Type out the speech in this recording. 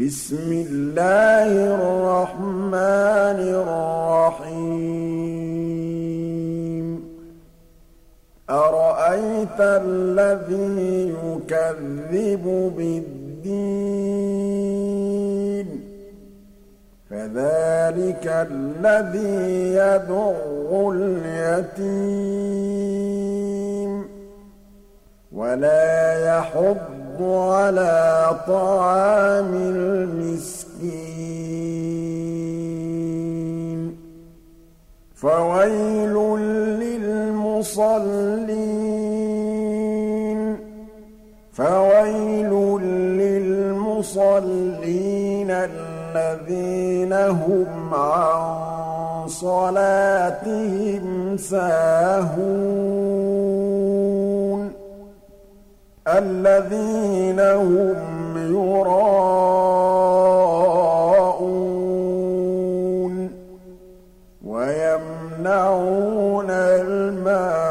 بسم الله الرحمن الرحيم. أرأيت الذي يكذب بالدين؟ فذلك الذي يدع اليتيم. ولا يحض عَلَىٰ طَعَامِ الْمِسْكِينِ. فَوَيْلٌ لِّلْمُصَلِّينَ. فَوَيْلٌ لِّلْمُصَلِّينَ الَّذِينَ هُمْ عَن صَلَاتِهِمْ سَاهُونَ. الَّذِينَ هُمْ يُرَاءُونَ وَيَمْنَعُونَ الْمَاعُونَ